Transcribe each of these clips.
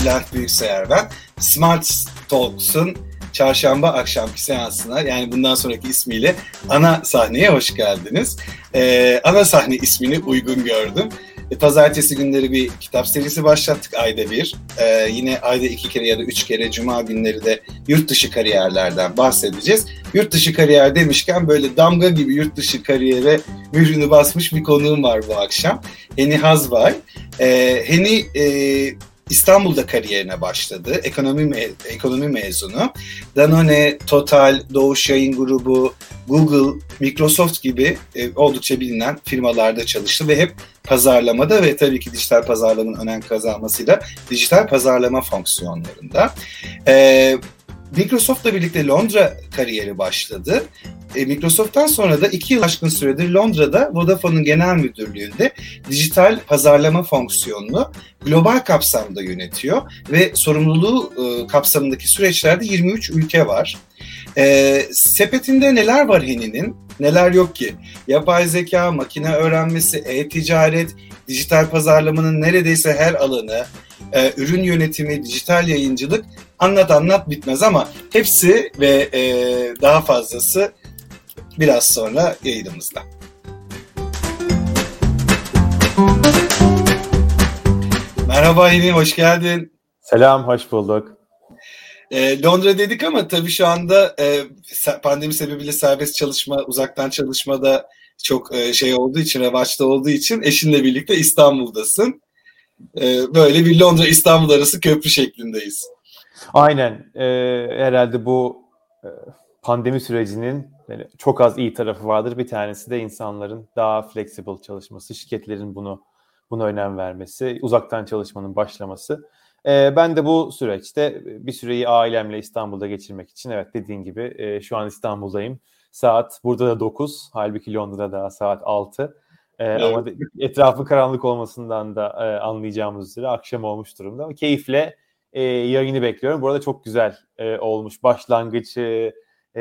Bülent Büyükseyer ben. Smart Talks'un çarşamba akşamki seansına yani bundan sonraki ismiyle ana sahneye hoş geldiniz. Ee, ana sahne ismini uygun gördüm. E, pazartesi günleri bir kitap serisi başlattık ayda bir. Ee, yine ayda iki kere ya da üç kere cuma günleri de yurt dışı kariyerlerden bahsedeceğiz. Yurt dışı kariyer demişken böyle damga gibi yurt dışı kariyere mührünü basmış bir konuğum var bu akşam. Heni Hazbay. Ee, Heni e, İstanbul'da kariyerine başladı. Ekonomi me- ekonomi mezunu. Danone, Total, Doğuş Yayın Grubu, Google, Microsoft gibi e, oldukça bilinen firmalarda çalıştı ve hep pazarlamada ve tabii ki dijital pazarlamanın önem kazanmasıyla dijital pazarlama fonksiyonlarında. E, Microsoft'la birlikte Londra kariyeri başladı. E, Microsoft'tan sonra da iki yıl aşkın süredir Londra'da Vodafone'un genel müdürlüğünde dijital pazarlama fonksiyonunu global kapsamda yönetiyor ve sorumluluğu e, kapsamındaki süreçlerde 23 ülke var. E, sepetinde neler var Heni'nin? Neler yok ki? Yapay zeka, makine öğrenmesi, e-ticaret, dijital pazarlamanın neredeyse her alanı, e, ürün yönetimi, dijital yayıncılık anlat anlat bitmez ama hepsi ve e, daha fazlası biraz sonra yayınımızda. Merhaba Heni, hoş geldin. Selam, hoş bulduk. E, Londra dedik ama tabii şu anda e, pandemi sebebiyle serbest çalışma, uzaktan çalışma da çok e, şey olduğu için, revaçta olduğu için eşinle birlikte İstanbul'dasın. E, böyle bir Londra-İstanbul arası köprü şeklindeyiz. Aynen. E, herhalde bu e, pandemi sürecinin yani çok az iyi tarafı vardır. Bir tanesi de insanların daha flexible çalışması, şirketlerin bunu buna önem vermesi, uzaktan çalışmanın başlaması. E, ben de bu süreçte bir süreyi ailemle İstanbul'da geçirmek için evet dediğin gibi e, şu an İstanbul'dayım. Saat burada da 9, halbuki Londra'da daha saat 6. E, evet. Ama etrafın karanlık olmasından da e, anlayacağımız üzere akşam olmuş durumda. Ama keyifle e, yayını bekliyorum. Bu arada çok güzel e, olmuş. Başlangıç, e,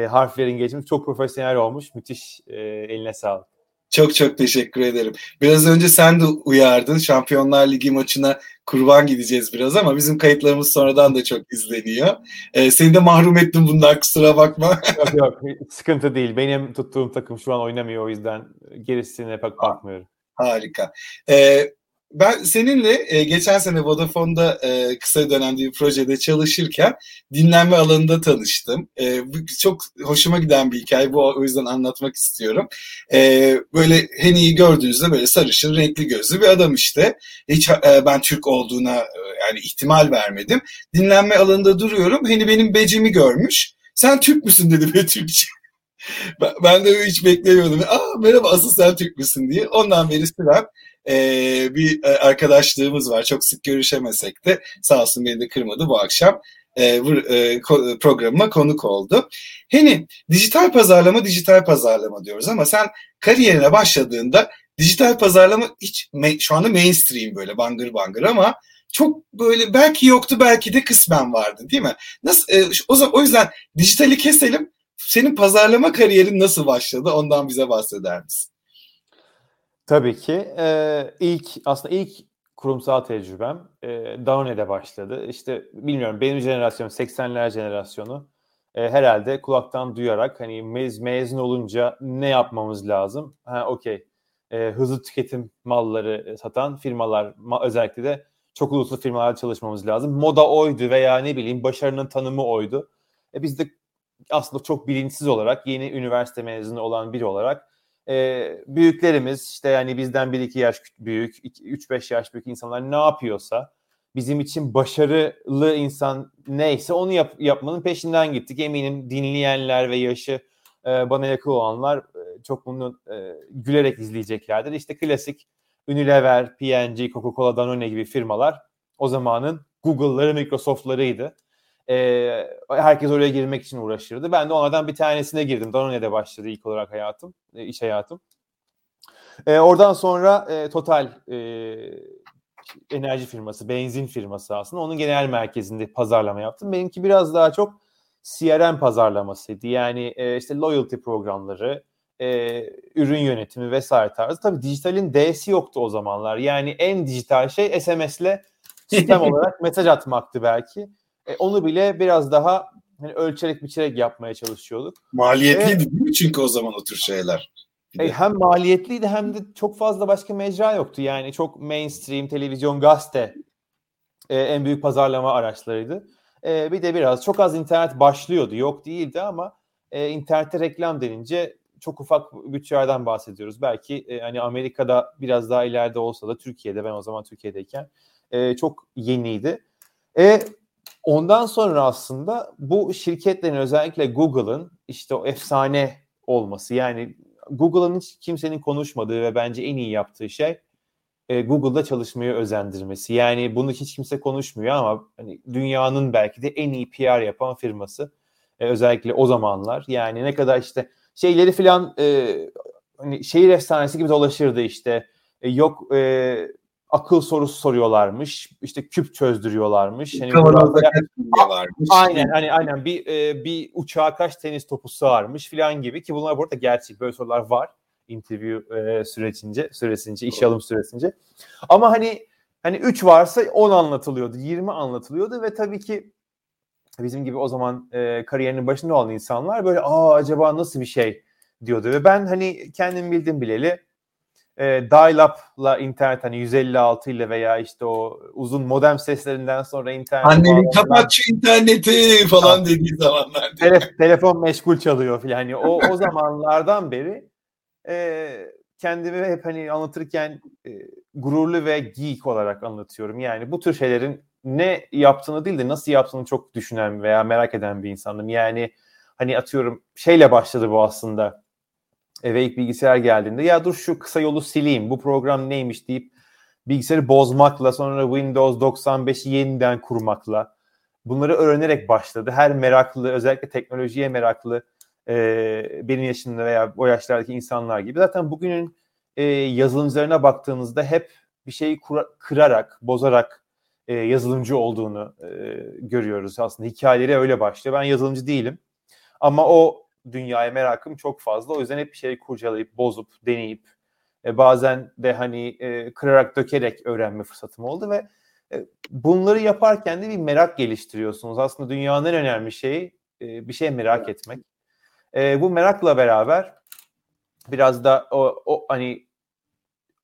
harflerin geçmiş çok profesyonel olmuş. Müthiş. E, eline sağlık. Çok çok teşekkür ederim. Biraz önce sen de uyardın. Şampiyonlar Ligi maçına kurban gideceğiz biraz ama bizim kayıtlarımız sonradan da çok izleniyor. Ee, seni de mahrum ettim bundan kusura bakma. yok yok sıkıntı değil. Benim tuttuğum takım şu an oynamıyor o yüzden gerisine pek bakmıyorum. Harika. Ee, ben seninle e, geçen sene Vodafone'da e, kısa dönemde bir projede çalışırken dinlenme alanında tanıştım. E, çok hoşuma giden bir hikaye. Bu o yüzden anlatmak istiyorum. E, böyle Heni'yi gördüğünüzde böyle sarışın, renkli gözlü bir adam işte. Hiç e, ben Türk olduğuna e, yani ihtimal vermedim. Dinlenme alanında duruyorum. Heni benim becimi görmüş. Sen Türk müsün dedi be Türkçe. ben de hiç beklemiyordum. Aa merhaba asıl sen Türk müsün diye. Ondan beri Sinem e, bir arkadaşlığımız var. Çok sık görüşemesek de sağ olsun beni de kırmadı bu akşam e, e, programıma konuk oldu. Hani dijital pazarlama dijital pazarlama diyoruz ama sen kariyerine başladığında dijital pazarlama hiç şu anda mainstream böyle bangır bangır ama çok böyle belki yoktu belki de kısmen vardı değil mi? Nasıl e, o, o yüzden dijitali keselim. Senin pazarlama kariyerin nasıl başladı? Ondan bize bahseder misin? Tabii ki. Ee, ilk aslında ilk kurumsal tecrübem e, Danone'de başladı. İşte bilmiyorum benim jenerasyon 80'ler jenerasyonu e, herhalde kulaktan duyarak hani mez, mezun olunca ne yapmamız lazım? Ha okey. E, hızlı tüketim malları satan firmalar ma- özellikle de çok uluslu firmalarda çalışmamız lazım. Moda oydu veya ne bileyim başarının tanımı oydu. E, biz de aslında çok bilinçsiz olarak yeni üniversite mezunu olan biri olarak e, büyüklerimiz işte yani bizden 1-2 yaş büyük, 3-5 yaş büyük insanlar ne yapıyorsa bizim için başarılı insan neyse onu yap, yapmanın peşinden gittik. Eminim dinleyenler ve yaşı e, bana yakın olanlar e, çok bunu e, gülerek izleyeceklerdir. İşte klasik Unilever, P&G, Coca-Cola, Danone gibi firmalar o zamanın Google'ları, Microsoft'larıydı. E, herkes oraya girmek için uğraşırdı. Ben de onlardan bir tanesine girdim. Danone'de başladı ilk olarak hayatım, e, iş hayatım. E, oradan sonra e, Total e, enerji firması, benzin firması aslında. Onun genel merkezinde pazarlama yaptım. Benimki biraz daha çok CRM pazarlamasıydı. Yani e, işte loyalty programları, e, ürün yönetimi vesaire tarzı. Tabii dijitalin D'si yoktu o zamanlar. Yani en dijital şey SMS'le sistem olarak mesaj atmaktı belki. E, onu bile biraz daha hani ölçerek biçerek yapmaya çalışıyorduk. Maliyetliydi evet. değil mi çünkü o zaman o tür şeyler? E, hem maliyetliydi hem de çok fazla başka mecra yoktu. Yani çok mainstream televizyon, gazete e, en büyük pazarlama araçlarıydı. E, bir de biraz çok az internet başlıyordu. Yok değildi ama e, internette reklam denince çok ufak bütçelerden bahsediyoruz. Belki e, hani Amerika'da biraz daha ileride olsa da Türkiye'de ben o zaman Türkiye'deyken e, çok yeniydi. E, ondan sonra aslında bu şirketlerin özellikle Google'ın işte o efsane olması yani Google'ın hiç kimsenin konuşmadığı ve bence en iyi yaptığı şey e, Google'da çalışmayı özendirmesi. Yani bunu hiç kimse konuşmuyor ama hani dünyanın belki de en iyi PR yapan firması. E, özellikle o zamanlar. Yani ne kadar işte şeyleri filan e, hani şehir efsanesi gibi dolaşırdı işte. E, yok e, akıl sorusu soruyorlarmış. işte küp çözdürüyorlarmış. Hani varmış. Aynen hani aynen bir e, bir uçağa kaç tenis topu sığarmış filan gibi ki bunlar burada gerçek böyle sorular var interview e, sürecince süresince iş alım süresince. Ama hani hani 3 varsa 10 anlatılıyordu, 20 anlatılıyordu ve tabii ki bizim gibi o zaman e, kariyerinin başında olan insanlar böyle aa acaba nasıl bir şey diyordu ve ben hani kendim bildim bileli e, dial-up'la internet hani 156 ile veya işte o uzun modem seslerinden sonra internet Annenin kapat şu interneti falan dediği zamanlar. Tele, telefon meşgul çalıyor falan. Yani o, o zamanlardan beri e, kendimi hep hani anlatırken e, gururlu ve geek olarak anlatıyorum. Yani bu tür şeylerin ne yaptığını değil de nasıl yaptığını çok düşünen veya merak eden bir insandım. Yani hani atıyorum şeyle başladı bu aslında. Eve ilk bilgisayar geldiğinde ya dur şu kısa yolu sileyim bu program neymiş deyip bilgisayarı bozmakla sonra Windows 95'i yeniden kurmakla bunları öğrenerek başladı. Her meraklı özellikle teknolojiye meraklı e, benim yaşımda veya o yaşlardaki insanlar gibi. Zaten bugünün e, yazılımcılarına baktığınızda hep bir şeyi kura, kırarak, bozarak e, yazılımcı olduğunu e, görüyoruz. Aslında hikayeleri öyle başlıyor. Ben yazılımcı değilim. Ama o dünyaya merakım çok fazla. O yüzden hep bir şeyi kurcalayıp, bozup, deneyip e, bazen de hani e, kırarak, dökerek öğrenme fırsatım oldu ve e, bunları yaparken de bir merak geliştiriyorsunuz. Aslında dünyanın en önemli şeyi e, bir şey merak etmek. E, bu merakla beraber biraz da o, o hani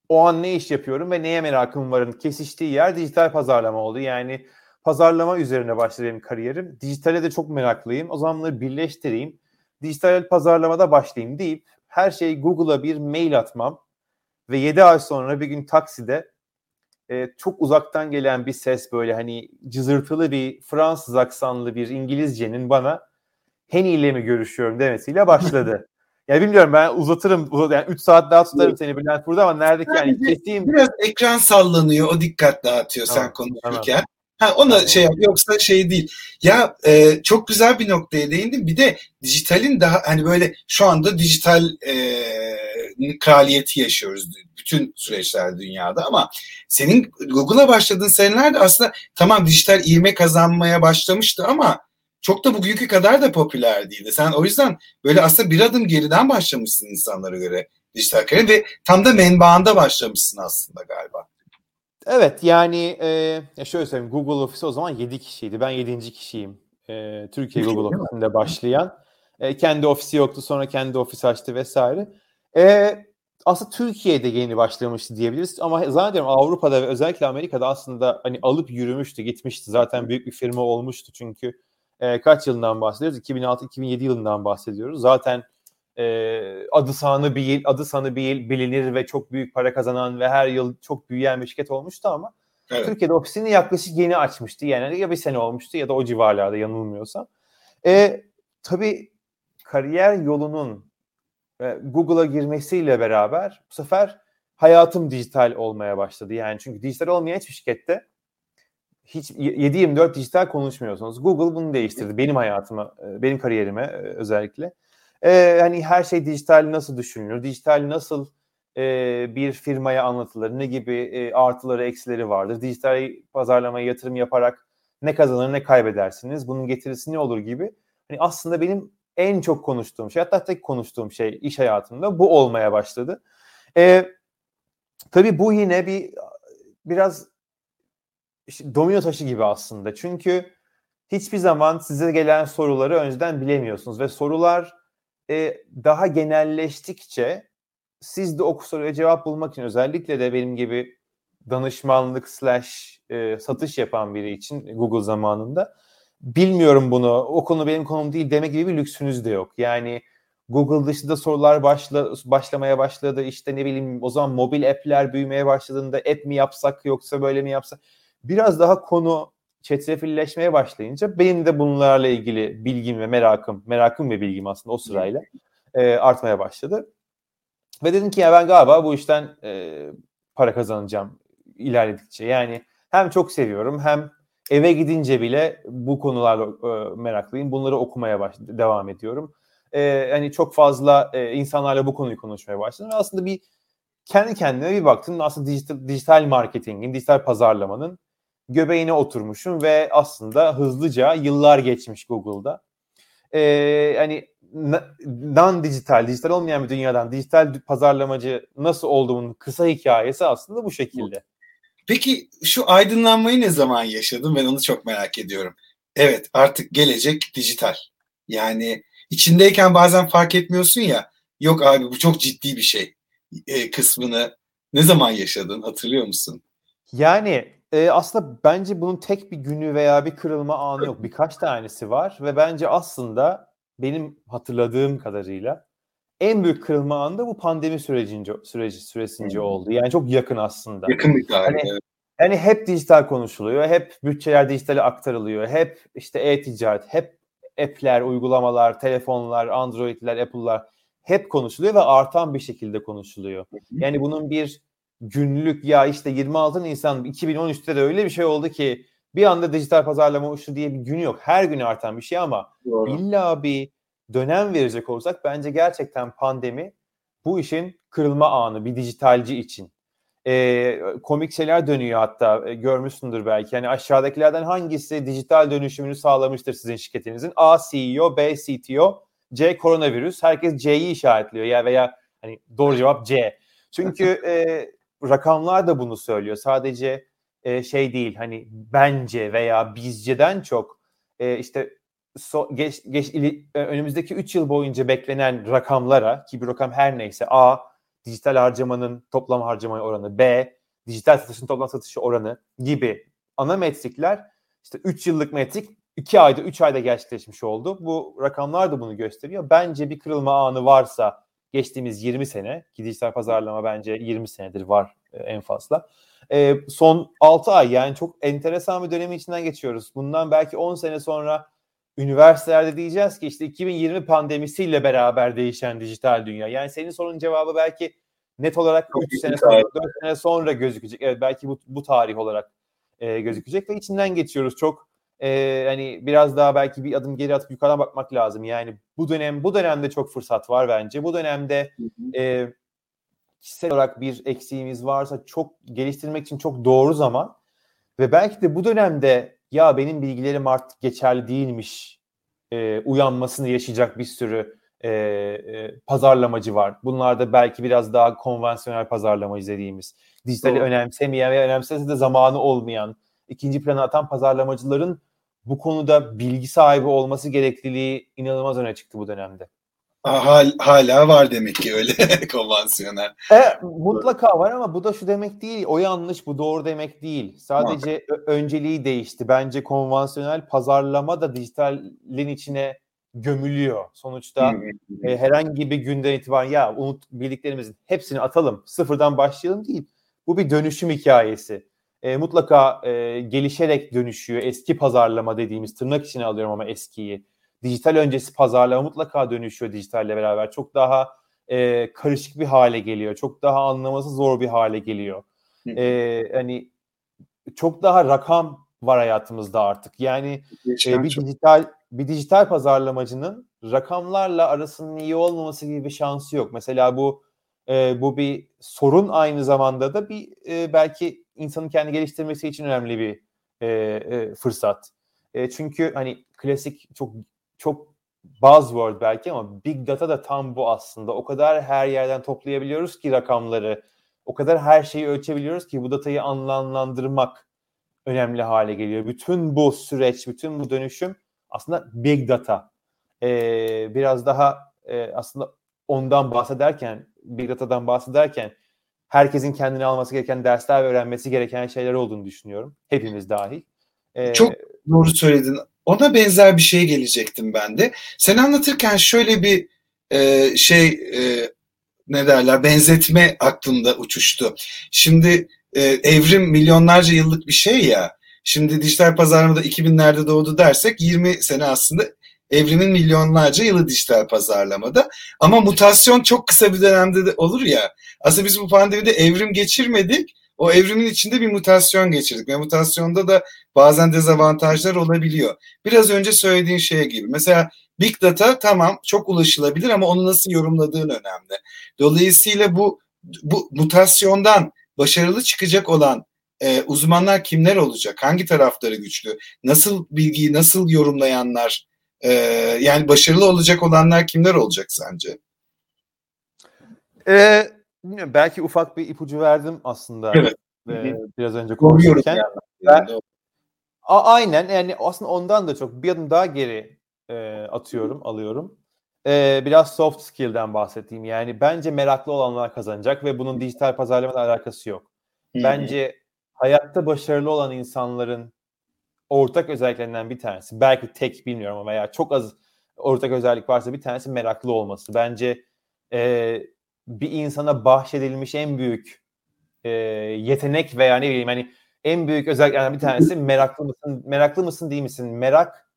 o an ne iş yapıyorum ve neye merakım varın kesiştiği yer dijital pazarlama oldu. Yani pazarlama üzerine başladı benim kariyerim. Dijitale de çok meraklıyım. O zaman bunları birleştireyim. Dijital pazarlamada başlayayım deyip her şeyi Google'a bir mail atmam ve 7 ay sonra bir gün takside e, çok uzaktan gelen bir ses böyle hani cızırtılı bir Fransız aksanlı bir İngilizcenin bana Henny ile mi görüşüyorum demesiyle başladı. Yani bilmiyorum ben uzatırım. Yani 3 saat daha tutarım seni Bülent burada ama nerede ki yani keseyim. Biraz ekran sallanıyor. O dikkat dağıtıyor tamam, sen konuşurken. Tamam. Ha ona şey yap yoksa şey değil. Ya e, çok güzel bir noktaya değindim. Bir de dijitalin daha hani böyle şu anda dijital e, kraliyeti yaşıyoruz bütün süreçler dünyada ama senin Google'a başladığın senelerde aslında tamam dijital ivme kazanmaya başlamıştı ama çok da bugünkü kadar da popüler değildi. Sen o yüzden böyle aslında bir adım geriden başlamışsın insanlara göre dijital kariyer ve tam da menbaında başlamışsın aslında galiba. Evet yani e, şöyle söyleyeyim Google Office o zaman 7 kişiydi. Ben 7. kişiyim. E, Türkiye Google Office'inde başlayan. E, kendi ofisi yoktu sonra kendi ofis açtı vesaire. E, aslında Türkiye'de yeni başlamıştı diyebiliriz ama zannediyorum Avrupa'da ve özellikle Amerika'da aslında hani alıp yürümüştü gitmişti. Zaten büyük bir firma olmuştu çünkü e, kaç yılından bahsediyoruz? 2006-2007 yılından bahsediyoruz. Zaten e, adı sanı bir adı sanı bir bilinir ve çok büyük para kazanan ve her yıl çok büyüyen bir şirket olmuştu ama evet. Türkiye'de ofisini yaklaşık yeni açmıştı. Yani ya bir sene olmuştu ya da o civarlarda yanılmıyorsam. E, tabii kariyer yolunun e, Google'a girmesiyle beraber bu sefer hayatım dijital olmaya başladı. Yani çünkü dijital olmayan hiçbir şirkette hiç 7-24 dijital konuşmuyorsunuz. Google bunu değiştirdi benim hayatıma, benim kariyerime özellikle. Ee, hani her şey dijital nasıl düşünülür, dijital nasıl e, bir firmaya anlatılır, ne gibi e, artıları eksileri vardır, dijital pazarlamaya yatırım yaparak ne kazanır ne kaybedersiniz, bunun getirisi ne olur gibi. Hani aslında benim en çok konuştuğum şey, hatta tek konuştuğum şey iş hayatımda bu olmaya başladı. Ee, tabii bu yine bir biraz işte domino taşı gibi aslında. Çünkü hiçbir zaman size gelen soruları önceden bilemiyorsunuz ve sorular e, daha genelleştikçe siz de o soruya cevap bulmak için özellikle de benim gibi danışmanlık slash e, satış yapan biri için Google zamanında bilmiyorum bunu o konu benim konum değil demek gibi bir lüksünüz de yok. Yani Google dışında sorular başla, başlamaya başladı. İşte ne bileyim o zaman mobil app'ler büyümeye başladığında app mi yapsak yoksa böyle mi yapsak? Biraz daha konu çetrefilleşmeye başlayınca benim de bunlarla ilgili bilgim ve merakım, merakım ve bilgim aslında o sırayla e, artmaya başladı. Ve dedim ki ya ben galiba bu işten e, para kazanacağım ilerledikçe. Yani hem çok seviyorum hem eve gidince bile bu konularla e, meraklıyım. Bunları okumaya baş, devam ediyorum. E, hani çok fazla e, insanlarla bu konuyu konuşmaya başladım. Ve aslında bir kendi kendime bir baktım. Aslında dijital, dijital marketingin, dijital pazarlamanın göbeğine oturmuşum ve aslında hızlıca yıllar geçmiş Google'da. Ee, hani non dijital, dijital olmayan bir dünyadan dijital pazarlamacı nasıl olduğunun kısa hikayesi aslında bu şekilde. Peki şu aydınlanmayı ne zaman yaşadın? Ben onu çok merak ediyorum. Evet artık gelecek dijital. Yani içindeyken bazen fark etmiyorsun ya. Yok abi bu çok ciddi bir şey e, kısmını ne zaman yaşadın hatırlıyor musun? Yani e, aslında bence bunun tek bir günü veya bir kırılma anı yok. Birkaç tanesi var ve bence aslında benim hatırladığım kadarıyla en büyük kırılma anı da bu pandemi sürecince süreci süresince oldu. Yani çok yakın aslında. Yakın bir tarih. Hani, yani hep dijital konuşuluyor, hep bütçeler dijitale aktarılıyor, hep işte e-ticaret, hep app'ler, uygulamalar, telefonlar, Android'ler, Apple'lar hep konuşuluyor ve artan bir şekilde konuşuluyor. Yani bunun bir günlük ya işte 26 Nisan 2013'te de öyle bir şey oldu ki bir anda dijital pazarlama uçtu diye bir gün yok. Her gün artan bir şey ama Doğru. illa bir dönem verecek olsak bence gerçekten pandemi bu işin kırılma anı bir dijitalci için. Ee, komik şeyler dönüyor hatta e, görmüşsündür belki. Yani aşağıdakilerden hangisi dijital dönüşümünü sağlamıştır sizin şirketinizin? A CEO, B CTO, C koronavirüs. Herkes C'yi işaretliyor ya veya hani doğru cevap C. Çünkü e, rakamlar da bunu söylüyor. Sadece e, şey değil hani bence veya bizceden çok e, işte so, geç, geç ili, e, önümüzdeki 3 yıl boyunca beklenen rakamlara ki bir rakam her neyse A dijital harcamanın toplam harcama oranı B dijital satışın toplam satışı oranı gibi ana metrikler işte 3 yıllık metrik 2 ayda 3 ayda gerçekleşmiş oldu. Bu rakamlar da bunu gösteriyor. Bence bir kırılma anı varsa geçtiğimiz 20 sene ki dijital pazarlama bence 20 senedir var e, en fazla. E, son 6 ay yani çok enteresan bir dönemi içinden geçiyoruz. Bundan belki 10 sene sonra üniversitelerde diyeceğiz ki işte 2020 pandemisiyle beraber değişen dijital dünya. Yani senin sorunun cevabı belki net olarak 3 sene sonra, 4 sene sonra gözükecek. Evet belki bu, bu tarih olarak e, gözükecek ve içinden geçiyoruz. Çok e, hani biraz daha belki bir adım geri atıp yukarıdan bakmak lazım. Yani bu dönem bu dönemde çok fırsat var bence. Bu dönemde e, kişisel olarak bir eksiğimiz varsa çok geliştirmek için çok doğru zaman ve belki de bu dönemde ya benim bilgilerim artık geçerli değilmiş e, uyanmasını yaşayacak bir sürü e, e, pazarlamacı var. Bunlar da belki biraz daha konvansiyonel pazarlamacı dediğimiz, dijitali Doğru. önemsemeyen ve önemsese de zamanı olmayan, ikinci plana atan pazarlamacıların bu konuda bilgi sahibi olması gerekliliği inanılmaz öne çıktı bu dönemde. Hal, hala var demek ki öyle konvansiyonel. E, mutlaka var ama bu da şu demek değil. O yanlış, bu doğru demek değil. Sadece ha. önceliği değişti. Bence konvansiyonel pazarlama da dijitalin içine gömülüyor. Sonuçta e, herhangi bir günden itibaren ya unut bildiklerimizin hepsini atalım, sıfırdan başlayalım değil. Bu bir dönüşüm hikayesi. E, mutlaka e, gelişerek dönüşüyor. Eski pazarlama dediğimiz tırnak içine alıyorum ama eskiyi dijital öncesi pazarlama mutlaka dönüşüyor dijitalle beraber. Çok daha e, karışık bir hale geliyor. Çok daha anlaması zor bir hale geliyor. E, hani çok daha rakam var hayatımızda artık. Yani e, bir dijital bir dijital pazarlamacının rakamlarla arasının iyi olmaması gibi bir şansı yok. Mesela bu e, bu bir sorun aynı zamanda da bir e, belki insanın kendi geliştirmesi için önemli bir e, e, fırsat. E, çünkü hani klasik çok çok buzzword belki ama big data da tam bu aslında. O kadar her yerden toplayabiliyoruz ki rakamları. O kadar her şeyi ölçebiliyoruz ki bu datayı anlamlandırmak önemli hale geliyor. Bütün bu süreç, bütün bu dönüşüm aslında big data. Ee, biraz daha e, aslında ondan bahsederken, big data'dan bahsederken herkesin kendine alması gereken dersler ve öğrenmesi gereken şeyler olduğunu düşünüyorum. Hepimiz dahil. Ee, Çok doğru söyledin. Ona benzer bir şey gelecektim ben de. Sen anlatırken şöyle bir e, şey e, ne derler benzetme aklımda uçuştu. Şimdi e, evrim milyonlarca yıllık bir şey ya. Şimdi dijital pazarlamada 2000'lerde doğdu dersek 20 sene aslında evrimin milyonlarca yılı dijital pazarlamada. Ama mutasyon çok kısa bir dönemde de olur ya. Aslında biz bu pandemide evrim geçirmedik. O evrimin içinde bir mutasyon geçirdik. Ve mutasyonda da bazen dezavantajlar olabiliyor. Biraz önce söylediğin şey gibi. Mesela Big Data tamam çok ulaşılabilir ama onu nasıl yorumladığın önemli. Dolayısıyla bu bu mutasyondan başarılı çıkacak olan e, uzmanlar kimler olacak? Hangi tarafları güçlü? Nasıl bilgiyi nasıl yorumlayanlar? E, yani başarılı olacak olanlar kimler olacak sence? Ee, belki ufak bir ipucu verdim aslında. Evet. Ee, biraz önce konuşurken. Yani. Ben, a, aynen yani aslında ondan da çok bir adım daha geri e, atıyorum, alıyorum. E, biraz soft skill'den bahsedeyim. Yani bence meraklı olanlar kazanacak ve bunun dijital pazarlamayla alakası yok. Bence hayatta başarılı olan insanların ortak özelliklerinden bir tanesi, belki tek bilmiyorum ama veya çok az ortak özellik varsa bir tanesi meraklı olması. Bence e, bir insana bahşedilmiş en büyük e, yetenek veya ne bileyim hani en büyük özelliklerden bir tanesi meraklı mısın, meraklı mısın değil misin? Merak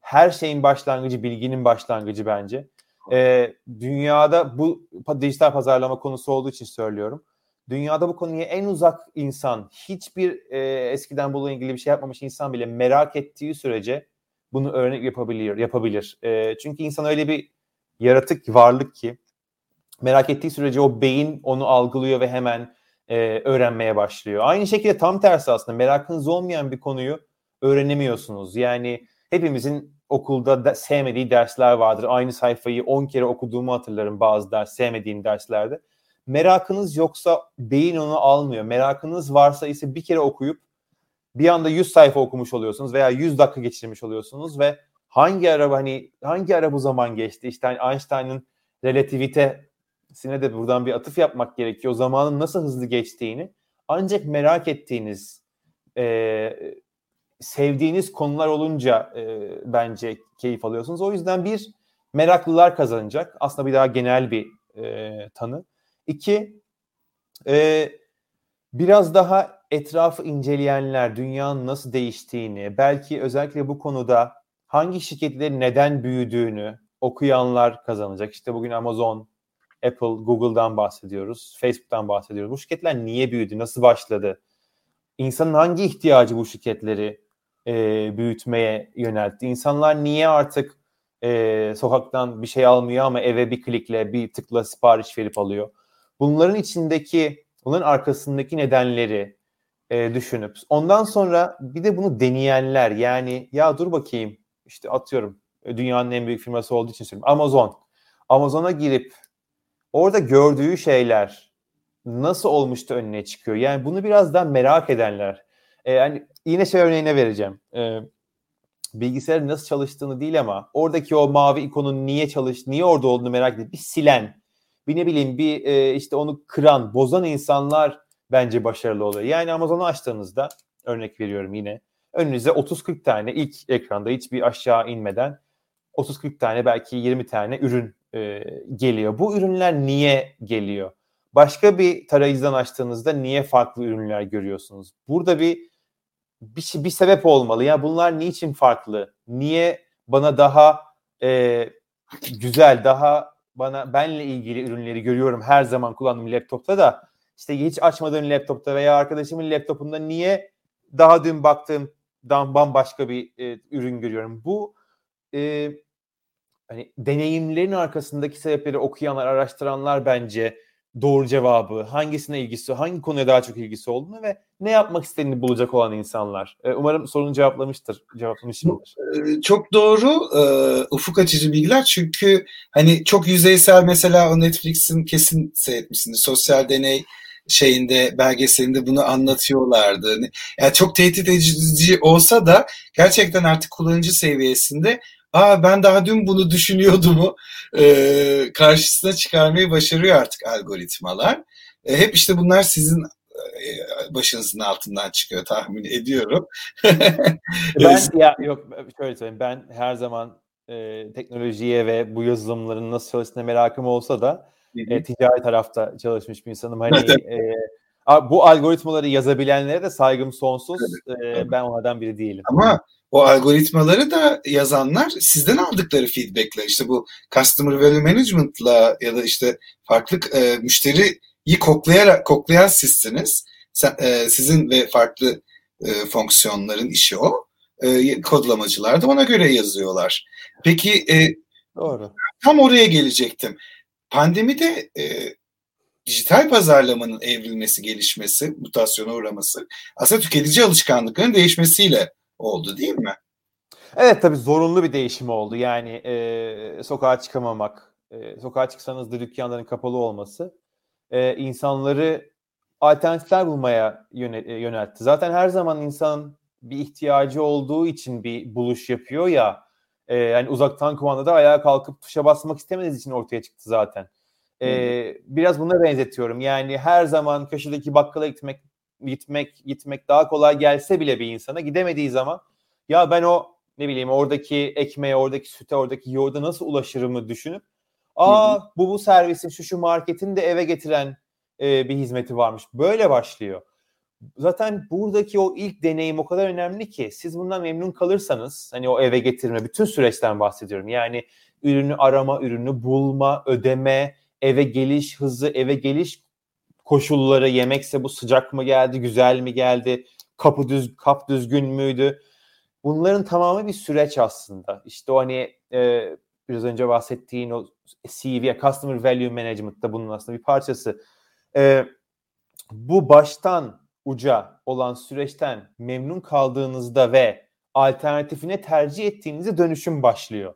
her şeyin başlangıcı, bilginin başlangıcı bence. E, dünyada bu dijital pazarlama konusu olduğu için söylüyorum dünyada bu konuya en uzak insan, hiçbir e, eskiden bununla ilgili bir şey yapmamış insan bile merak ettiği sürece bunu örnek yapabilir. yapabilir. E, çünkü insan öyle bir yaratık varlık ki merak ettiği sürece o beyin onu algılıyor ve hemen e, öğrenmeye başlıyor. Aynı şekilde tam tersi aslında merakınız olmayan bir konuyu öğrenemiyorsunuz. Yani hepimizin okulda da sevmediği dersler vardır. Aynı sayfayı 10 kere okuduğumu hatırlarım bazı ders sevmediğim derslerde merakınız yoksa beyin onu almıyor. Merakınız varsa ise bir kere okuyup bir anda 100 sayfa okumuş oluyorsunuz veya 100 dakika geçirmiş oluyorsunuz ve hangi ara hani hangi ara bu zaman geçti? İşte hani Einstein'ın relativitesine de buradan bir atıf yapmak gerekiyor. Zamanın nasıl hızlı geçtiğini ancak merak ettiğiniz e, sevdiğiniz konular olunca e, bence keyif alıyorsunuz. O yüzden bir meraklılar kazanacak. Aslında bir daha genel bir e, tanı. İki, e, biraz daha etrafı inceleyenler, dünyanın nasıl değiştiğini, belki özellikle bu konuda hangi şirketlerin neden büyüdüğünü okuyanlar kazanacak. İşte bugün Amazon, Apple, Google'dan bahsediyoruz, Facebook'tan bahsediyoruz. Bu şirketler niye büyüdü, nasıl başladı? İnsanın hangi ihtiyacı bu şirketleri e, büyütmeye yöneltti? İnsanlar niye artık e, sokaktan bir şey almıyor ama eve bir klikle, bir tıkla sipariş verip alıyor? Bunların içindeki, bunların arkasındaki nedenleri e, düşünüp ondan sonra bir de bunu deneyenler yani ya dur bakayım işte atıyorum dünyanın en büyük firması olduğu için söylüyorum Amazon. Amazon'a girip orada gördüğü şeyler nasıl olmuştu önüne çıkıyor. Yani bunu biraz daha merak edenler. E, yani yine şey örneğine vereceğim. E, bilgisayarın nasıl çalıştığını değil ama oradaki o mavi ikonun niye çalış, niye orada olduğunu merak edip bir silen bir ne bileyim bir e, işte onu kıran, bozan insanlar bence başarılı oluyor. Yani Amazon'u açtığınızda örnek veriyorum yine önünüze 30-40 tane ilk ekranda hiçbir aşağı inmeden 30-40 tane belki 20 tane ürün e, geliyor. Bu ürünler niye geliyor? Başka bir tarayıcıdan açtığınızda niye farklı ürünler görüyorsunuz? Burada bir bir, şey, bir sebep olmalı. Ya bunlar niçin farklı? Niye bana daha e, güzel, daha bana benle ilgili ürünleri görüyorum her zaman kullandığım laptopta da işte hiç açmadığım laptopta veya arkadaşımın laptopunda niye daha dün baktığımdan bambaşka bir e, ürün görüyorum. Bu e, hani deneyimlerin arkasındaki sebepleri okuyanlar, araştıranlar bence doğru cevabı, hangisine ilgisi, hangi konuya daha çok ilgisi olduğunu ve ne yapmak istediğini bulacak olan insanlar. E, umarım sorunu cevaplamıştır, cevaplamışımdır. E, çok doğru, e, ufuk açıcı bilgiler çünkü hani çok yüzeysel mesela o Netflix'in kesin seyretmişsiniz. Sosyal deney şeyinde belgeselinde bunu anlatıyorlardı. Yani çok tehdit edici olsa da gerçekten artık kullanıcı seviyesinde Aa ben daha dün bunu düşünüyordumu e, karşısına çıkarmayı başarıyor artık algoritmalar. E, hep işte bunlar sizin e, başınızın altından çıkıyor tahmin ediyorum. ben ya yok şöyle söyleyeyim ben her zaman e, teknolojiye ve bu yazılımların nasıl çalıştığına merakım olsa da e, ticari tarafta çalışmış bir insanım. Hani e, bu algoritmaları yazabilenlere de saygım sonsuz. Evet, e, ben onlardan biri değilim. Ama o algoritmaları da yazanlar sizden aldıkları feedbackle işte bu customer value management'la ya da işte farklı e, müşteriyi koklayarak koklayan sizsiniz. Sen, e, sizin ve farklı e, fonksiyonların işi o. E, kodlamacılar da ona göre yazıyorlar. Peki e, Doğru. tam oraya gelecektim. Pandemide e, dijital pazarlamanın evrilmesi, gelişmesi, mutasyona uğraması aslında tüketici alışkanlıklarının değişmesiyle oldu değil mi? Evet tabii zorunlu bir değişim oldu. Yani e, sokağa çıkamamak, e, sokağa çıksanız da dükkanların kapalı olması e, insanları alternatifler bulmaya yöne, yöneltti. Zaten her zaman insan bir ihtiyacı olduğu için bir buluş yapıyor ya. E, yani uzaktan kumandada ayağa kalkıp tuşa basmak istemediğiniz için ortaya çıktı zaten. E, biraz buna benzetiyorum. Yani her zaman köşedeki bakkala gitmek gitmek gitmek daha kolay gelse bile bir insana gidemediği zaman ya ben o ne bileyim oradaki ekmeğe, oradaki süte, oradaki yoğurda nasıl ulaşırımı düşünüp aa bu bu servisin şu şu marketin de eve getiren e, bir hizmeti varmış. Böyle başlıyor. Zaten buradaki o ilk deneyim o kadar önemli ki siz bundan memnun kalırsanız hani o eve getirme bütün süreçten bahsediyorum. Yani ürünü arama, ürünü bulma, ödeme, eve geliş hızı, eve geliş koşulları, yemekse bu sıcak mı geldi, güzel mi geldi, kapı düz kap düzgün müydü? Bunların tamamı bir süreç aslında. İşte o hani e, biraz önce bahsettiğin o CV, Customer Value Management'ta bunun aslında bir parçası. E, bu baştan uca olan süreçten memnun kaldığınızda ve alternatifine tercih ettiğinizde dönüşüm başlıyor.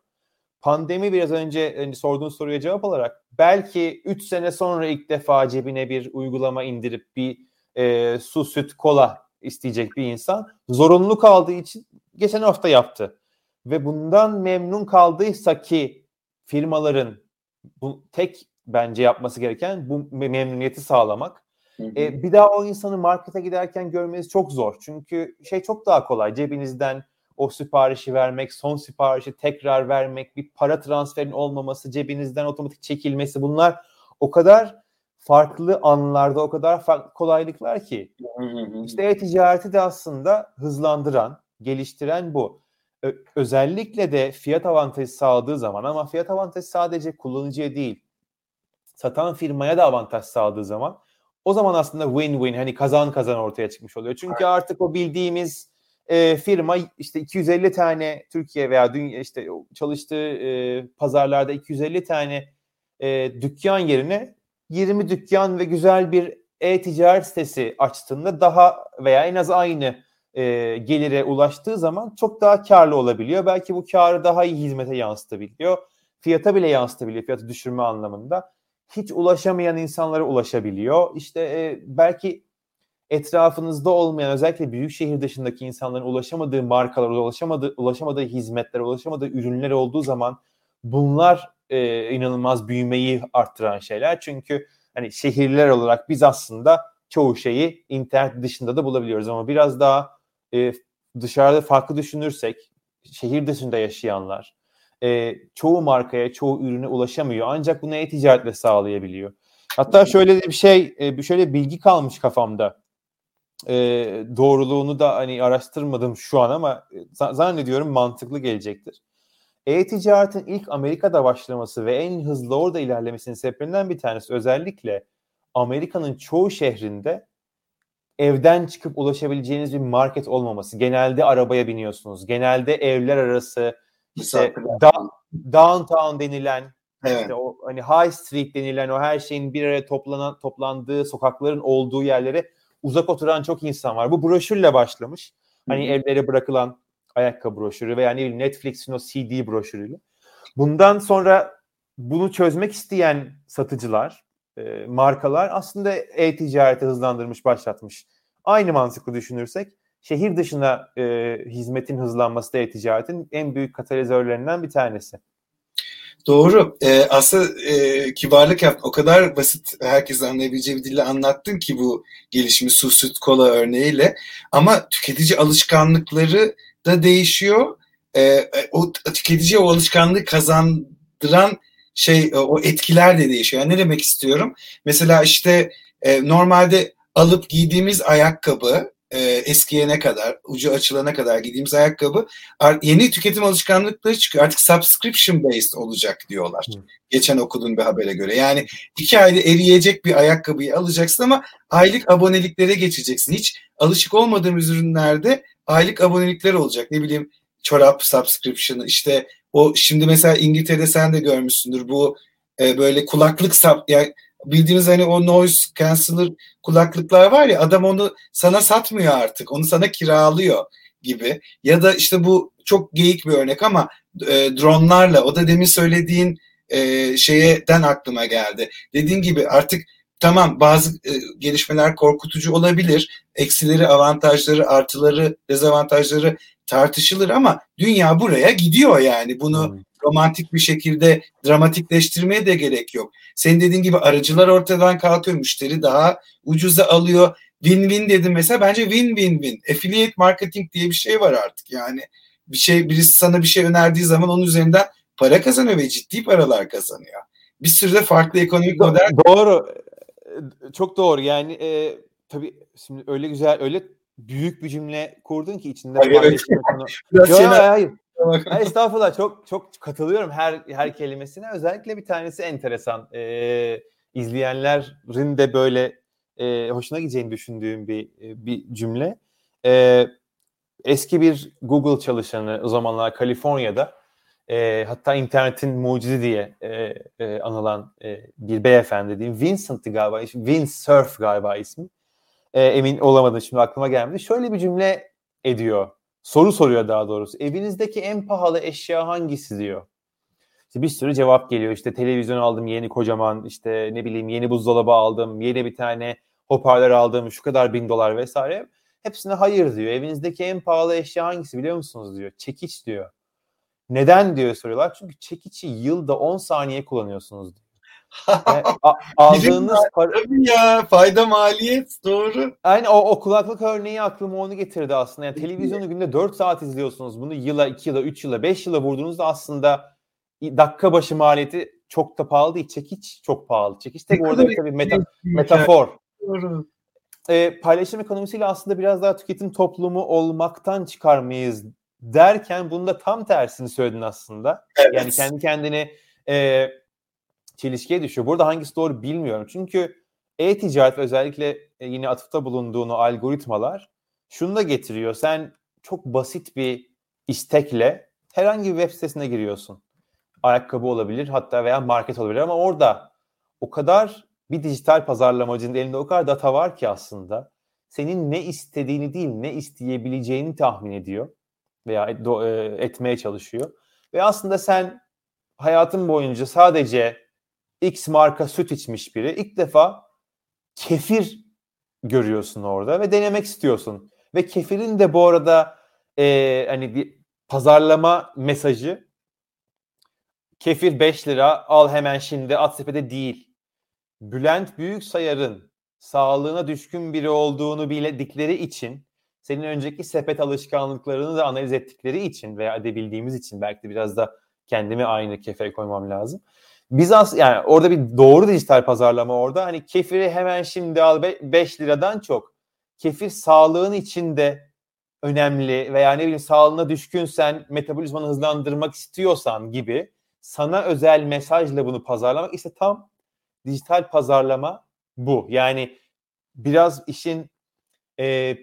Pandemi biraz önce hani sorduğun soruya cevap olarak belki 3 sene sonra ilk defa cebine bir uygulama indirip bir e, su, süt, kola isteyecek bir insan zorunlu kaldığı için geçen hafta yaptı. Ve bundan memnun kaldıysa ki firmaların bu tek bence yapması gereken bu memnuniyeti sağlamak. Hı hı. E, bir daha o insanı markete giderken görmeniz çok zor. Çünkü şey çok daha kolay. Cebinizden o siparişi vermek, son siparişi tekrar vermek, bir para transferin olmaması, cebinizden otomatik çekilmesi bunlar o kadar farklı anlarda o kadar farklı kolaylıklar ki. işte e-ticareti de aslında hızlandıran, geliştiren bu. Ö- özellikle de fiyat avantajı sağladığı zaman ama fiyat avantajı sadece kullanıcıya değil, satan firmaya da avantaj sağladığı zaman o zaman aslında win-win hani kazan kazan ortaya çıkmış oluyor. Çünkü artık o bildiğimiz e, firma işte 250 tane Türkiye veya dünya işte çalıştığı e, pazarlarda 250 tane e, dükkan yerine 20 dükkan ve güzel bir e-ticaret sitesi açtığında daha veya en az aynı e, gelire ulaştığı zaman çok daha karlı olabiliyor. Belki bu karı daha iyi hizmete yansıtabiliyor. Fiyata bile yansıtabiliyor fiyatı düşürme anlamında. Hiç ulaşamayan insanlara ulaşabiliyor. İşte e, belki etrafınızda olmayan özellikle büyük şehir dışındaki insanların ulaşamadığı markalar, ulaşamadığı, ulaşamadığı hizmetler, ulaşamadığı ürünler olduğu zaman bunlar e, inanılmaz büyümeyi arttıran şeyler. Çünkü hani şehirler olarak biz aslında çoğu şeyi internet dışında da bulabiliyoruz ama biraz daha e, dışarıda farklı düşünürsek şehir dışında yaşayanlar e, çoğu markaya, çoğu ürüne ulaşamıyor. Ancak bunu e-ticaretle sağlayabiliyor. Hatta şöyle bir şey, e, şöyle bilgi kalmış kafamda e, doğruluğunu da hani araştırmadım şu an ama e, zannediyorum mantıklı gelecektir. E-ticaretin ilk Amerika'da başlaması ve en hızlı orada ilerlemesinin sebeplerinden bir tanesi özellikle Amerika'nın çoğu şehrinde evden çıkıp ulaşabileceğiniz bir market olmaması. Genelde arabaya biniyorsunuz. Genelde evler arası işte da, downtown denilen evet. işte o hani high street denilen o her şeyin bir araya toplanan toplandığı sokakların olduğu yerlere uzak oturan çok insan var. Bu broşürle başlamış. Hani Hı-hı. evlere bırakılan ayakkabı broşürü veya ne bileyim Netflix'in o CD broşürüyle. Bundan sonra bunu çözmek isteyen satıcılar e, markalar aslında e-ticareti hızlandırmış, başlatmış. Aynı mantıklı düşünürsek şehir dışına e, hizmetin hızlanması da e-ticaretin en büyük katalizörlerinden bir tanesi. Doğru. Ee, aslında e, kibarlık yaptın. O kadar basit herkes anlayabileceği bir dille anlattın ki bu gelişimi su, süt, kola örneğiyle. Ama tüketici alışkanlıkları da değişiyor. Ee, o tüketiciye o alışkanlığı kazandıran şey o etkiler de değişiyor. Yani ne demek istiyorum? Mesela işte e, normalde alıp giydiğimiz ayakkabı e, eskiyene kadar, ucu açılana kadar giydiğimiz ayakkabı yeni tüketim alışkanlıkları çıkıyor. Artık subscription based olacak diyorlar. Hı. Geçen okuduğum bir habere göre. Yani iki ayda eriyecek bir ayakkabıyı alacaksın ama aylık aboneliklere geçeceksin. Hiç alışık olmadığımız ürünlerde aylık abonelikler olacak. Ne bileyim çorap subscription'ı işte o şimdi mesela İngiltere'de sen de görmüşsündür bu e, böyle kulaklık sap yani bildiğiniz hani o noise canceller kulaklıklar var ya adam onu sana satmıyor artık. Onu sana kiralıyor gibi. Ya da işte bu çok geyik bir örnek ama e, dronlarla o da demin söylediğin e, şeyden aklıma geldi. Dediğin gibi artık tamam bazı e, gelişmeler korkutucu olabilir. Eksileri, avantajları, artıları, dezavantajları tartışılır ama dünya buraya gidiyor yani. Bunu hmm. romantik bir şekilde dramatikleştirmeye de gerek yok. Senin dediğin gibi aracılar ortadan kalkıyor, müşteri daha ucuza alıyor. Win-win dedim mesela bence win-win-win. Affiliate marketing diye bir şey var artık yani. Bir şey birisi sana bir şey önerdiği zaman onun üzerinden para kazanıyor ve ciddi paralar kazanıyor. Bir sürü de farklı ekonomik model. Doğru. Çok doğru. Yani e, tabii şimdi öyle güzel öyle büyük bir cümle kurdun ki içinde hayır, paylaşım konu. Yok hayır. hayır. Estağfurullah çok çok katılıyorum her her kelimesine. Özellikle bir tanesi enteresan. Ee, izleyenlerin de böyle e, hoşuna gideceğini düşündüğüm bir e, bir cümle. Ee, eski bir Google çalışanı o zamanlar Kaliforniya'da e, hatta internetin mucidi diye e, e, anılan e, bir beyefendi diyeyim. Vincent'ti galiba. Vince Surf galiba ismi e, emin olamadım şimdi aklıma gelmedi. Şöyle bir cümle ediyor. Soru soruyor daha doğrusu. Evinizdeki en pahalı eşya hangisi diyor. İşte bir sürü cevap geliyor. İşte televizyon aldım yeni kocaman. işte ne bileyim yeni buzdolabı aldım. Yeni bir tane hoparlör aldım. Şu kadar bin dolar vesaire. Hepsine hayır diyor. Evinizdeki en pahalı eşya hangisi biliyor musunuz diyor. Çekiç diyor. Neden diyor soruyorlar. Çünkü çekiçi yılda 10 saniye kullanıyorsunuz diyor aldığınız para... ya fayda maliyet doğru. Aynı o, o kulaklık örneği aklıma onu getirdi aslında. Yani televizyonu günde 4 saat izliyorsunuz. Bunu yıla, 2 yıla, 3 yıla, 5 yıla vurduğunuzda aslında dakika başı maliyeti çok da pahalı değil. Çekiç çok pahalı. Çekiç tek orada bir tabii meta, metafor. Doğru. Ee, paylaşım ekonomisiyle aslında biraz daha tüketim toplumu olmaktan çıkar mıyız derken bunda tam tersini söyledin aslında. Evet. Yani kendi kendini e, çelişkiye düşüyor. Burada hangisi doğru bilmiyorum. Çünkü e-ticaret özellikle e, yine atıfta bulunduğunu algoritmalar şunu da getiriyor. Sen çok basit bir istekle herhangi bir web sitesine giriyorsun. Ayakkabı olabilir hatta veya market olabilir ama orada o kadar bir dijital pazarlamacının elinde o kadar data var ki aslında senin ne istediğini değil ne isteyebileceğini tahmin ediyor veya e, etmeye çalışıyor. Ve aslında sen hayatın boyunca sadece X marka süt içmiş biri ilk defa kefir görüyorsun orada ve denemek istiyorsun. Ve kefirin de bu arada e, hani bir pazarlama mesajı kefir 5 lira al hemen şimdi at sepete değil. Bülent Büyüksayar'ın sağlığına düşkün biri olduğunu bildikleri için senin önceki sepet alışkanlıklarını da analiz ettikleri için veya edebildiğimiz için belki de biraz da kendimi aynı kefeye koymam lazım. Biz as yani orada bir doğru dijital pazarlama orada. Hani kefiri hemen şimdi al 5 liradan çok. Kefir sağlığın içinde önemli veya ne bileyim sağlığına düşkünsen, metabolizmanı hızlandırmak istiyorsan gibi sana özel mesajla bunu pazarlamak işte tam dijital pazarlama bu. Yani biraz işin e,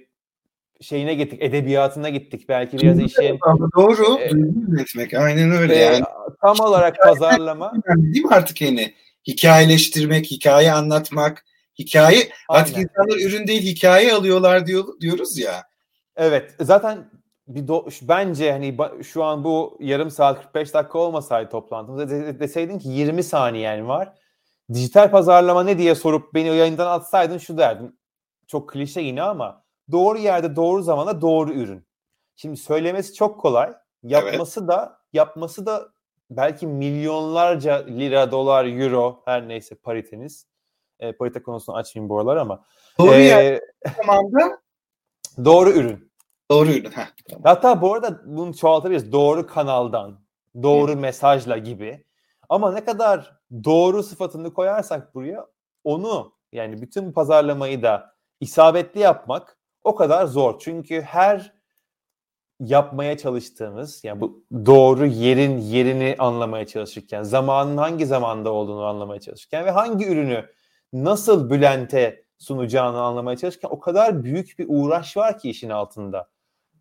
şeyine gittik, edebiyatına gittik. Belki biraz işin... Doğru, e, üretmek. Aynen öyle e, yani. Tam olarak pazarlama. Değil mi artık yani? Hikayeleştirmek, hikaye anlatmak, hikaye Aynen. artık insanlar ürün değil hikaye alıyorlar diyor, diyoruz ya. Evet. Zaten bir do, bence hani şu an bu yarım saat 45 dakika olmasaydı toplantımızda deseydin ki 20 saniyen var. dijital pazarlama ne diye sorup beni yayından atsaydın şu derdim. Çok klişe yine ama doğru yerde doğru zamanda doğru ürün. Şimdi söylemesi çok kolay. Yapması evet. da yapması da belki milyonlarca lira, dolar, euro her neyse pariteniz. E, parite konusunu açmayayım bu aralar ama. Doğru e, doğru ürün. Doğru ürün. Heh, tamam. Hatta bu arada bunu çoğaltabiliriz. Doğru kanaldan, doğru Hı. mesajla gibi. Ama ne kadar doğru sıfatını koyarsak buraya onu yani bütün pazarlamayı da isabetli yapmak o kadar zor. Çünkü her yapmaya çalıştığımız yani bu doğru yerin yerini anlamaya çalışırken, zamanın hangi zamanda olduğunu anlamaya çalışırken ve hangi ürünü nasıl Bülent'e sunacağını anlamaya çalışırken o kadar büyük bir uğraş var ki işin altında.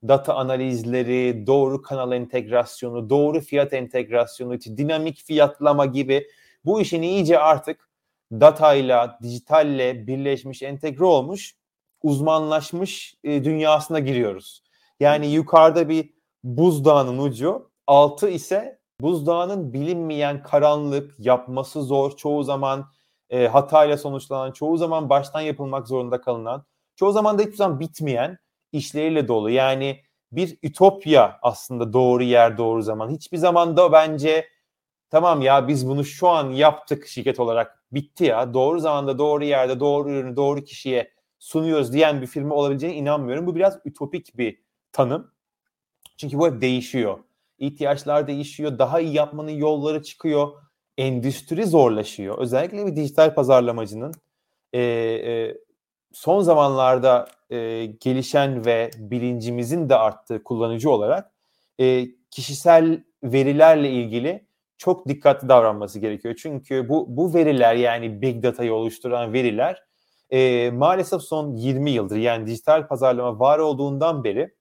Data analizleri, doğru kanal entegrasyonu, doğru fiyat entegrasyonu, dinamik fiyatlama gibi bu işin iyice artık datayla, dijitalle birleşmiş, entegre olmuş, uzmanlaşmış e, dünyasına giriyoruz. Yani yukarıda bir buzdağının ucu, altı ise buzdağının bilinmeyen karanlık, yapması zor, çoğu zaman e, hatayla sonuçlanan, çoğu zaman baştan yapılmak zorunda kalınan, çoğu zaman da hiçbir zaman bitmeyen işleriyle dolu. Yani bir ütopya aslında doğru yer doğru zaman. Hiçbir zaman da bence tamam ya biz bunu şu an yaptık şirket olarak bitti ya doğru zamanda doğru yerde doğru ürünü doğru kişiye sunuyoruz diyen bir firma olabileceğine inanmıyorum. Bu biraz ütopik bir tanım. Çünkü bu hep değişiyor. İhtiyaçlar değişiyor. Daha iyi yapmanın yolları çıkıyor. Endüstri zorlaşıyor. Özellikle bir dijital pazarlamacının e, e, son zamanlarda e, gelişen ve bilincimizin de arttığı kullanıcı olarak e, kişisel verilerle ilgili çok dikkatli davranması gerekiyor. Çünkü bu bu veriler yani big data'yı oluşturan veriler e, maalesef son 20 yıldır yani dijital pazarlama var olduğundan beri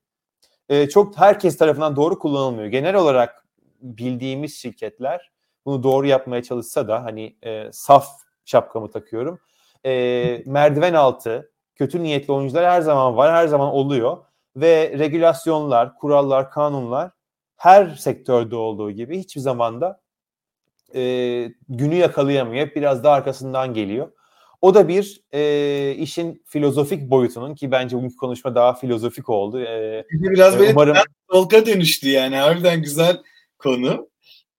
e, çok herkes tarafından doğru kullanılmıyor. Genel olarak bildiğimiz şirketler bunu doğru yapmaya çalışsa da hani e, saf şapkamı takıyorum. E, merdiven altı kötü niyetli oyuncular her zaman var, her zaman oluyor ve regülasyonlar, kurallar, kanunlar her sektörde olduğu gibi hiçbir zamanda e, günü yakalayamıyor. Hep biraz daha arkasından geliyor. O da bir e, işin filozofik boyutunun ki bence bugünkü konuşma daha filozofik oldu. E, biraz böyle umarım... Tolga dönüştü yani harbiden güzel konu.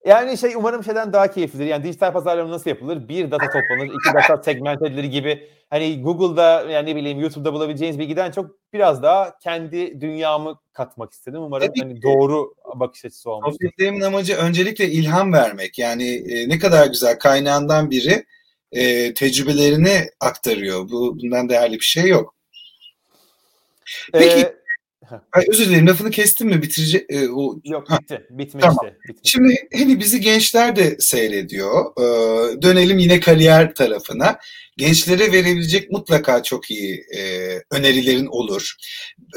Yani şey umarım şeyden daha keyiflidir. Yani dijital pazarlama nasıl yapılır? Bir data toplanır, iki data segment edilir gibi. Hani Google'da yani ne bileyim YouTube'da bulabileceğiniz bilgiden çok biraz daha kendi dünyamı katmak istedim. Umarım Tabii hani doğru bakış açısı olmuştur. Sohbetlerimin amacı öncelikle ilham vermek. Yani e, ne kadar güzel kaynağından biri e, tecrübelerini aktarıyor. Bu bundan değerli bir şey yok. Peki ee, Ay, özür dilerim lafını kestim mi bitirecek? E, o... Yok bitti. Bitmişti. Tamam. Bitmişti. Şimdi hani bizi gençler de seyrediyor. Ee, dönelim yine kariyer tarafına. Gençlere verebilecek mutlaka çok iyi e, önerilerin olur.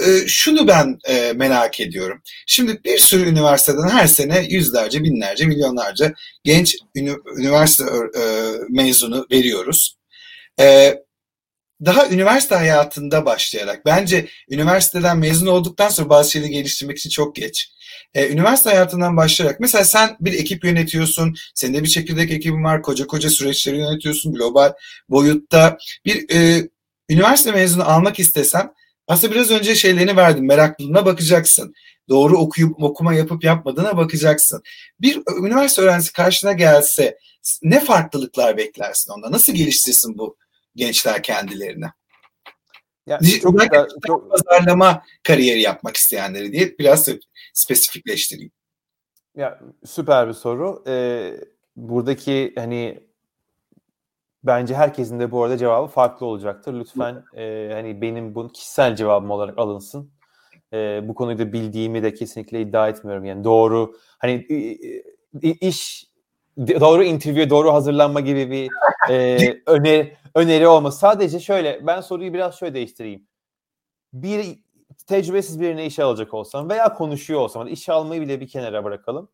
E, şunu ben e, merak ediyorum. Şimdi bir sürü üniversiteden her sene yüzlerce, binlerce, milyonlarca genç ünü, üniversite e, mezunu veriyoruz. E, daha üniversite hayatında başlayarak bence üniversiteden mezun olduktan sonra bazı şeyleri geliştirmek için çok geç. Ee, üniversite hayatından başlayarak mesela sen bir ekip yönetiyorsun, senin de bir çekirdek ekibin var, koca koca süreçleri yönetiyorsun global boyutta. Bir e, üniversite mezunu almak istesem aslında biraz önce şeylerini verdim, meraklılığına bakacaksın. Doğru okuyup okuma yapıp yapmadığına bakacaksın. Bir üniversite öğrencisi karşına gelse ne farklılıklar beklersin onda? Nasıl geliştirsin bu gençler kendilerini. Yani çok, da, çok pazarlama kariyeri yapmak isteyenleri diye biraz spesifikleştireyim. Ya süper bir soru. Ee, buradaki hani bence herkesin de bu arada cevabı farklı olacaktır. Lütfen e, hani benim bu kişisel cevabım olarak alınsın. E, bu konuyu da bildiğimi de kesinlikle iddia etmiyorum. Yani doğru hani iş doğru interview, doğru hazırlanma gibi bir e, öneri öneri olmaz. Sadece şöyle ben soruyu biraz şöyle değiştireyim. Bir tecrübesiz birine işe alacak olsam veya konuşuyor olsam işe almayı bile bir kenara bırakalım.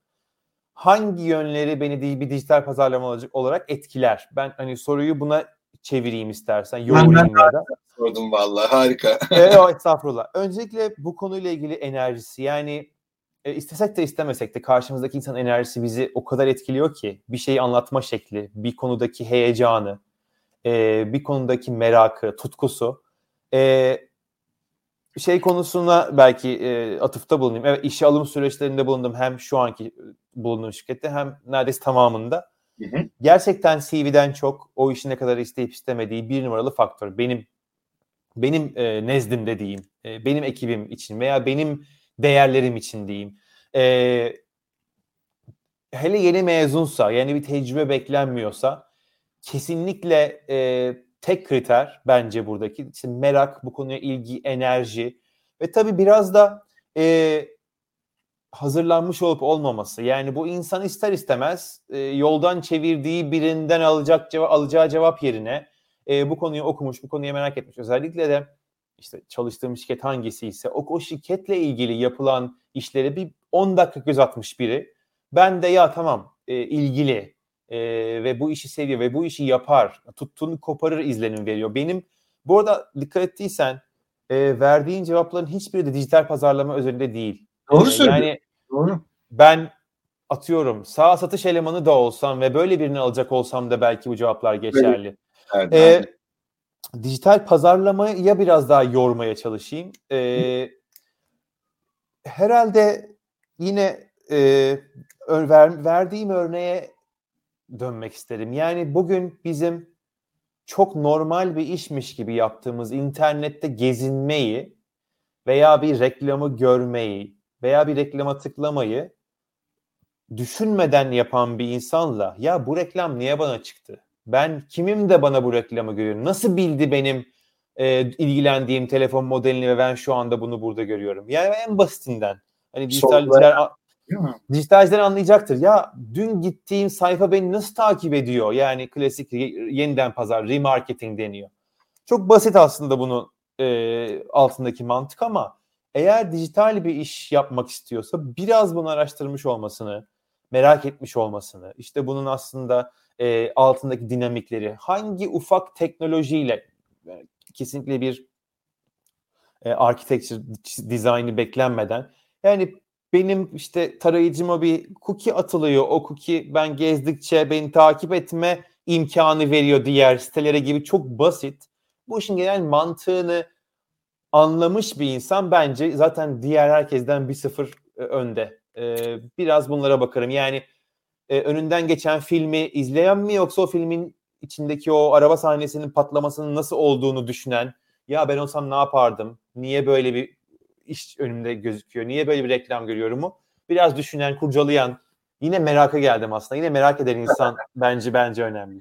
Hangi yönleri beni bir dijital pazarlama olarak etkiler? Ben hani soruyu buna çevireyim istersen. Yoğurayım ya da. Sordum vallahi harika. evet estağfurullah. Öncelikle bu konuyla ilgili enerjisi yani e, istesek de istemesek de karşımızdaki insan enerjisi bizi o kadar etkiliyor ki bir şeyi anlatma şekli, bir konudaki heyecanı, e, bir konudaki merakı, tutkusu. E, şey konusuna belki e, atıfta bulunayım. Evet işe alım süreçlerinde bulundum hem şu anki bulunduğum şirkette hem neredeyse tamamında. Hı hı. Gerçekten CV'den çok o işi ne kadar isteyip istemediği bir numaralı faktör. Benim benim e, nezdimde diyeyim, e, benim ekibim için veya benim değerlerim için diyeyim. E, hele yeni mezunsa, yani bir tecrübe beklenmiyorsa kesinlikle e, tek kriter bence buradaki işte merak, bu konuya ilgi, enerji ve tabii biraz da e, hazırlanmış olup olmaması. Yani bu insan ister istemez e, yoldan çevirdiği birinden alacak cevap, alacağı cevap yerine e, bu konuyu okumuş, bu konuyu merak etmiş. Özellikle de işte çalıştığım şirket hangisi ise o, o şirketle ilgili yapılan işlere bir 10 dakika göz atmış biri. Ben de ya tamam e, ilgili e, ve bu işi seviyor ve bu işi yapar, tuttuğunu koparır izlenim veriyor. Benim bu arada dikkat ettiysen e, verdiğin cevapların hiçbiri de dijital pazarlama özelinde değil. Doğru söylüyorsun. Yani Doğru. ben atıyorum sağ satış elemanı da olsam ve böyle birini alacak olsam da belki bu cevaplar geçerli. Evet. Evet, ee, dijital pazarlamaya biraz daha yormaya çalışayım. Ee, herhalde yine e, ver, verdiğim örneğe dönmek isterim. Yani bugün bizim çok normal bir işmiş gibi yaptığımız internette gezinmeyi veya bir reklamı görmeyi veya bir reklama tıklamayı düşünmeden yapan bir insanla ya bu reklam niye bana çıktı? Ben kimim de bana bu reklamı görüyor? Nasıl bildi benim e, ilgilendiğim telefon modelini ve ben şu anda bunu burada görüyorum? Yani en basitinden. Hani dijitalciler, dijitalciler anlayacaktır. Ya dün gittiğim sayfa beni nasıl takip ediyor? Yani klasik yeniden pazar, remarketing deniyor. Çok basit aslında bunu e, altındaki mantık ama eğer dijital bir iş yapmak istiyorsa biraz bunu araştırmış olmasını, merak etmiş olmasını, işte bunun aslında e, altındaki dinamikleri, hangi ufak teknolojiyle yani kesinlikle bir e, architecture dizaynı beklenmeden yani benim işte tarayıcıma bir cookie atılıyor. O cookie ben gezdikçe beni takip etme imkanı veriyor diğer sitelere gibi çok basit. Bu işin genel mantığını anlamış bir insan bence zaten diğer herkesten bir sıfır e, önde. Ee, biraz bunlara bakarım. Yani e, önünden geçen filmi izleyen mi yoksa o filmin içindeki o araba sahnesinin patlamasının nasıl olduğunu düşünen ya ben olsam ne yapardım? Niye böyle bir iş önümde gözüküyor? Niye böyle bir reklam görüyorum mu? Biraz düşünen, kurcalayan, yine meraka geldim aslında. Yine merak eden insan bence bence önemli.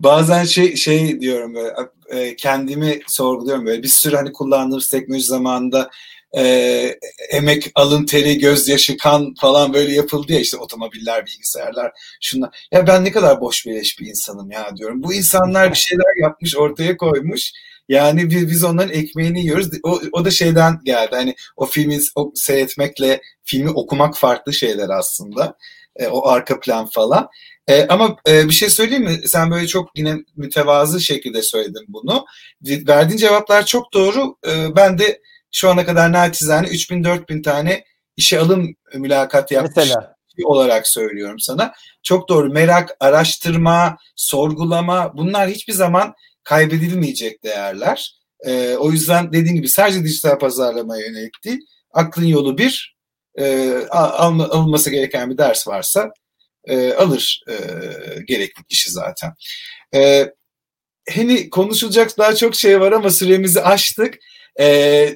Bazen şey şey diyorum böyle e, kendimi sorguluyorum böyle bir sürü hani kullandığımız teknoloji zamanında e, emek, alın teri, gözyaşı, kan falan böyle yapıldı ya işte otomobiller, bilgisayarlar, şunlar. Ya ben ne kadar boş beleş bir insanım ya diyorum. Bu insanlar bir şeyler yapmış, ortaya koymuş. Yani biz, biz onların ekmeğini yiyoruz. O, o da şeyden geldi. Hani o filmi o, seyretmekle filmi okumak farklı şeyler aslında. E, o arka plan falan. E, ama e, bir şey söyleyeyim mi? Sen böyle çok yine mütevazı şekilde söyledin bunu. Verdiğin cevaplar çok doğru. E, ben de şu ana kadar naçizane 3000-4000 tane işe alım mülakat yapmış Mesela. olarak söylüyorum sana. Çok doğru. Merak, araştırma, sorgulama bunlar hiçbir zaman kaybedilmeyecek değerler. Ee, o yüzden dediğim gibi sadece dijital pazarlamaya yönelik değil. Aklın yolu bir, e, alma, alınması gereken bir ders varsa e, alır e, gerekli kişi zaten. E, hani konuşulacak daha çok şey var ama süremizi aştık. E,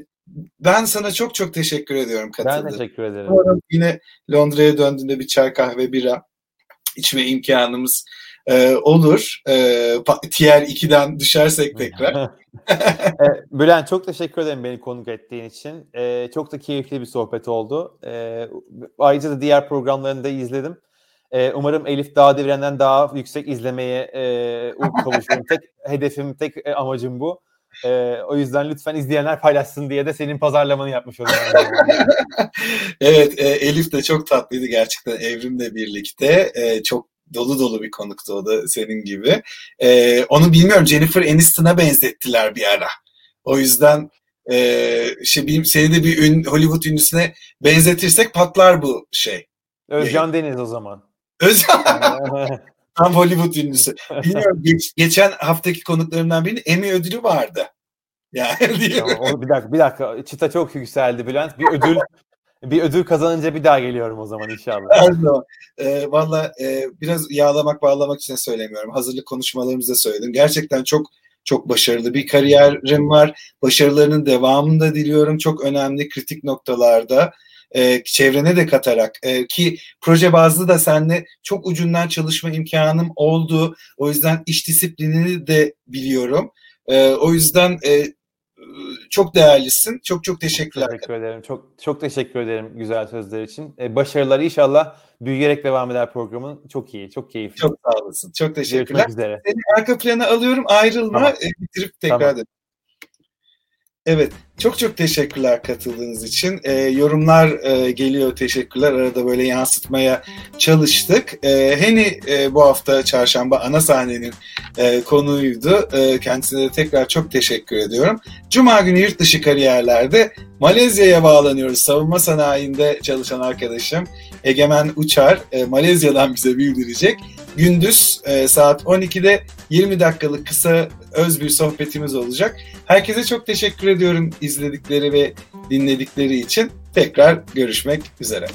ben sana çok çok teşekkür ediyorum katıldığın. Ben teşekkür ederim. Umarım yine Londra'ya döndüğünde bir çay kahve bira içme imkanımız e, olur. E, tier 2'den düşersek tekrar. e, Bülent çok teşekkür ederim beni konuk ettiğin için. E, çok da keyifli bir sohbet oldu. E, ayrıca da diğer programlarını da izledim. E, umarım Elif Dağ Devren'den daha yüksek izlemeye e, kavuşurum. tek hedefim, tek amacım bu. E, o yüzden lütfen izleyenler paylaşsın diye de senin pazarlamanı yapmış oluyorum. evet e, Elif de çok tatlıydı gerçekten Evrim'le birlikte. E, çok dolu dolu bir konuktu o da senin gibi. E, onu bilmiyorum Jennifer Aniston'a benzettiler bir ara. O yüzden e, şey, bir, seni de bir ün, Hollywood ünlüsüne benzetirsek patlar bu şey. Özcan Deniz o zaman. Özcan. Tam Hollywood ünlüsü. Bilmiyorum geç, geçen haftaki konuklarımdan birinin Emmy ödülü vardı. Yani tamam, bir dakika bir dakika çıta çok yükseldi Bülent. Bir ödül bir ödül kazanınca bir daha geliyorum o zaman inşallah. Zaman. E, Valla e, biraz yağlamak bağlamak için söylemiyorum. Hazırlık konuşmalarımızda söyledim. Gerçekten çok çok başarılı bir kariyerim var. Başarılarının devamını da diliyorum. Çok önemli kritik noktalarda e, çevrene de katarak e, ki proje bazlı da seninle çok ucundan çalışma imkanım oldu. O yüzden iş disiplinini de biliyorum. E, o yüzden e, çok değerlisin. Çok çok teşekkürler. Teşekkür ederim. Çok çok teşekkür ederim güzel sözler için. E, başarılar inşallah büyüyerek devam eder programın. Çok iyi, çok keyifli. Çok sağ olasın. Çok teşekkürler. Görüşmek üzere. Seni arka plana alıyorum. Ayrılma. Tamam. E, bitirip tekrar tamam. Evet, çok çok teşekkürler katıldığınız için. E, yorumlar e, geliyor, teşekkürler. Arada böyle yansıtmaya çalıştık. E, Heni e, bu hafta çarşamba ana sahnenin e, konuydu. E, kendisine de tekrar çok teşekkür ediyorum. Cuma günü yurt dışı kariyerlerde Malezya'ya bağlanıyoruz. Savunma sanayinde çalışan arkadaşım Egemen Uçar e, Malezya'dan bize bildirecek. Gündüz e, saat 12'de 20 dakikalık kısa öz bir sohbetimiz olacak. Herkese çok teşekkür ediyorum izledikleri ve dinledikleri için. Tekrar görüşmek üzere.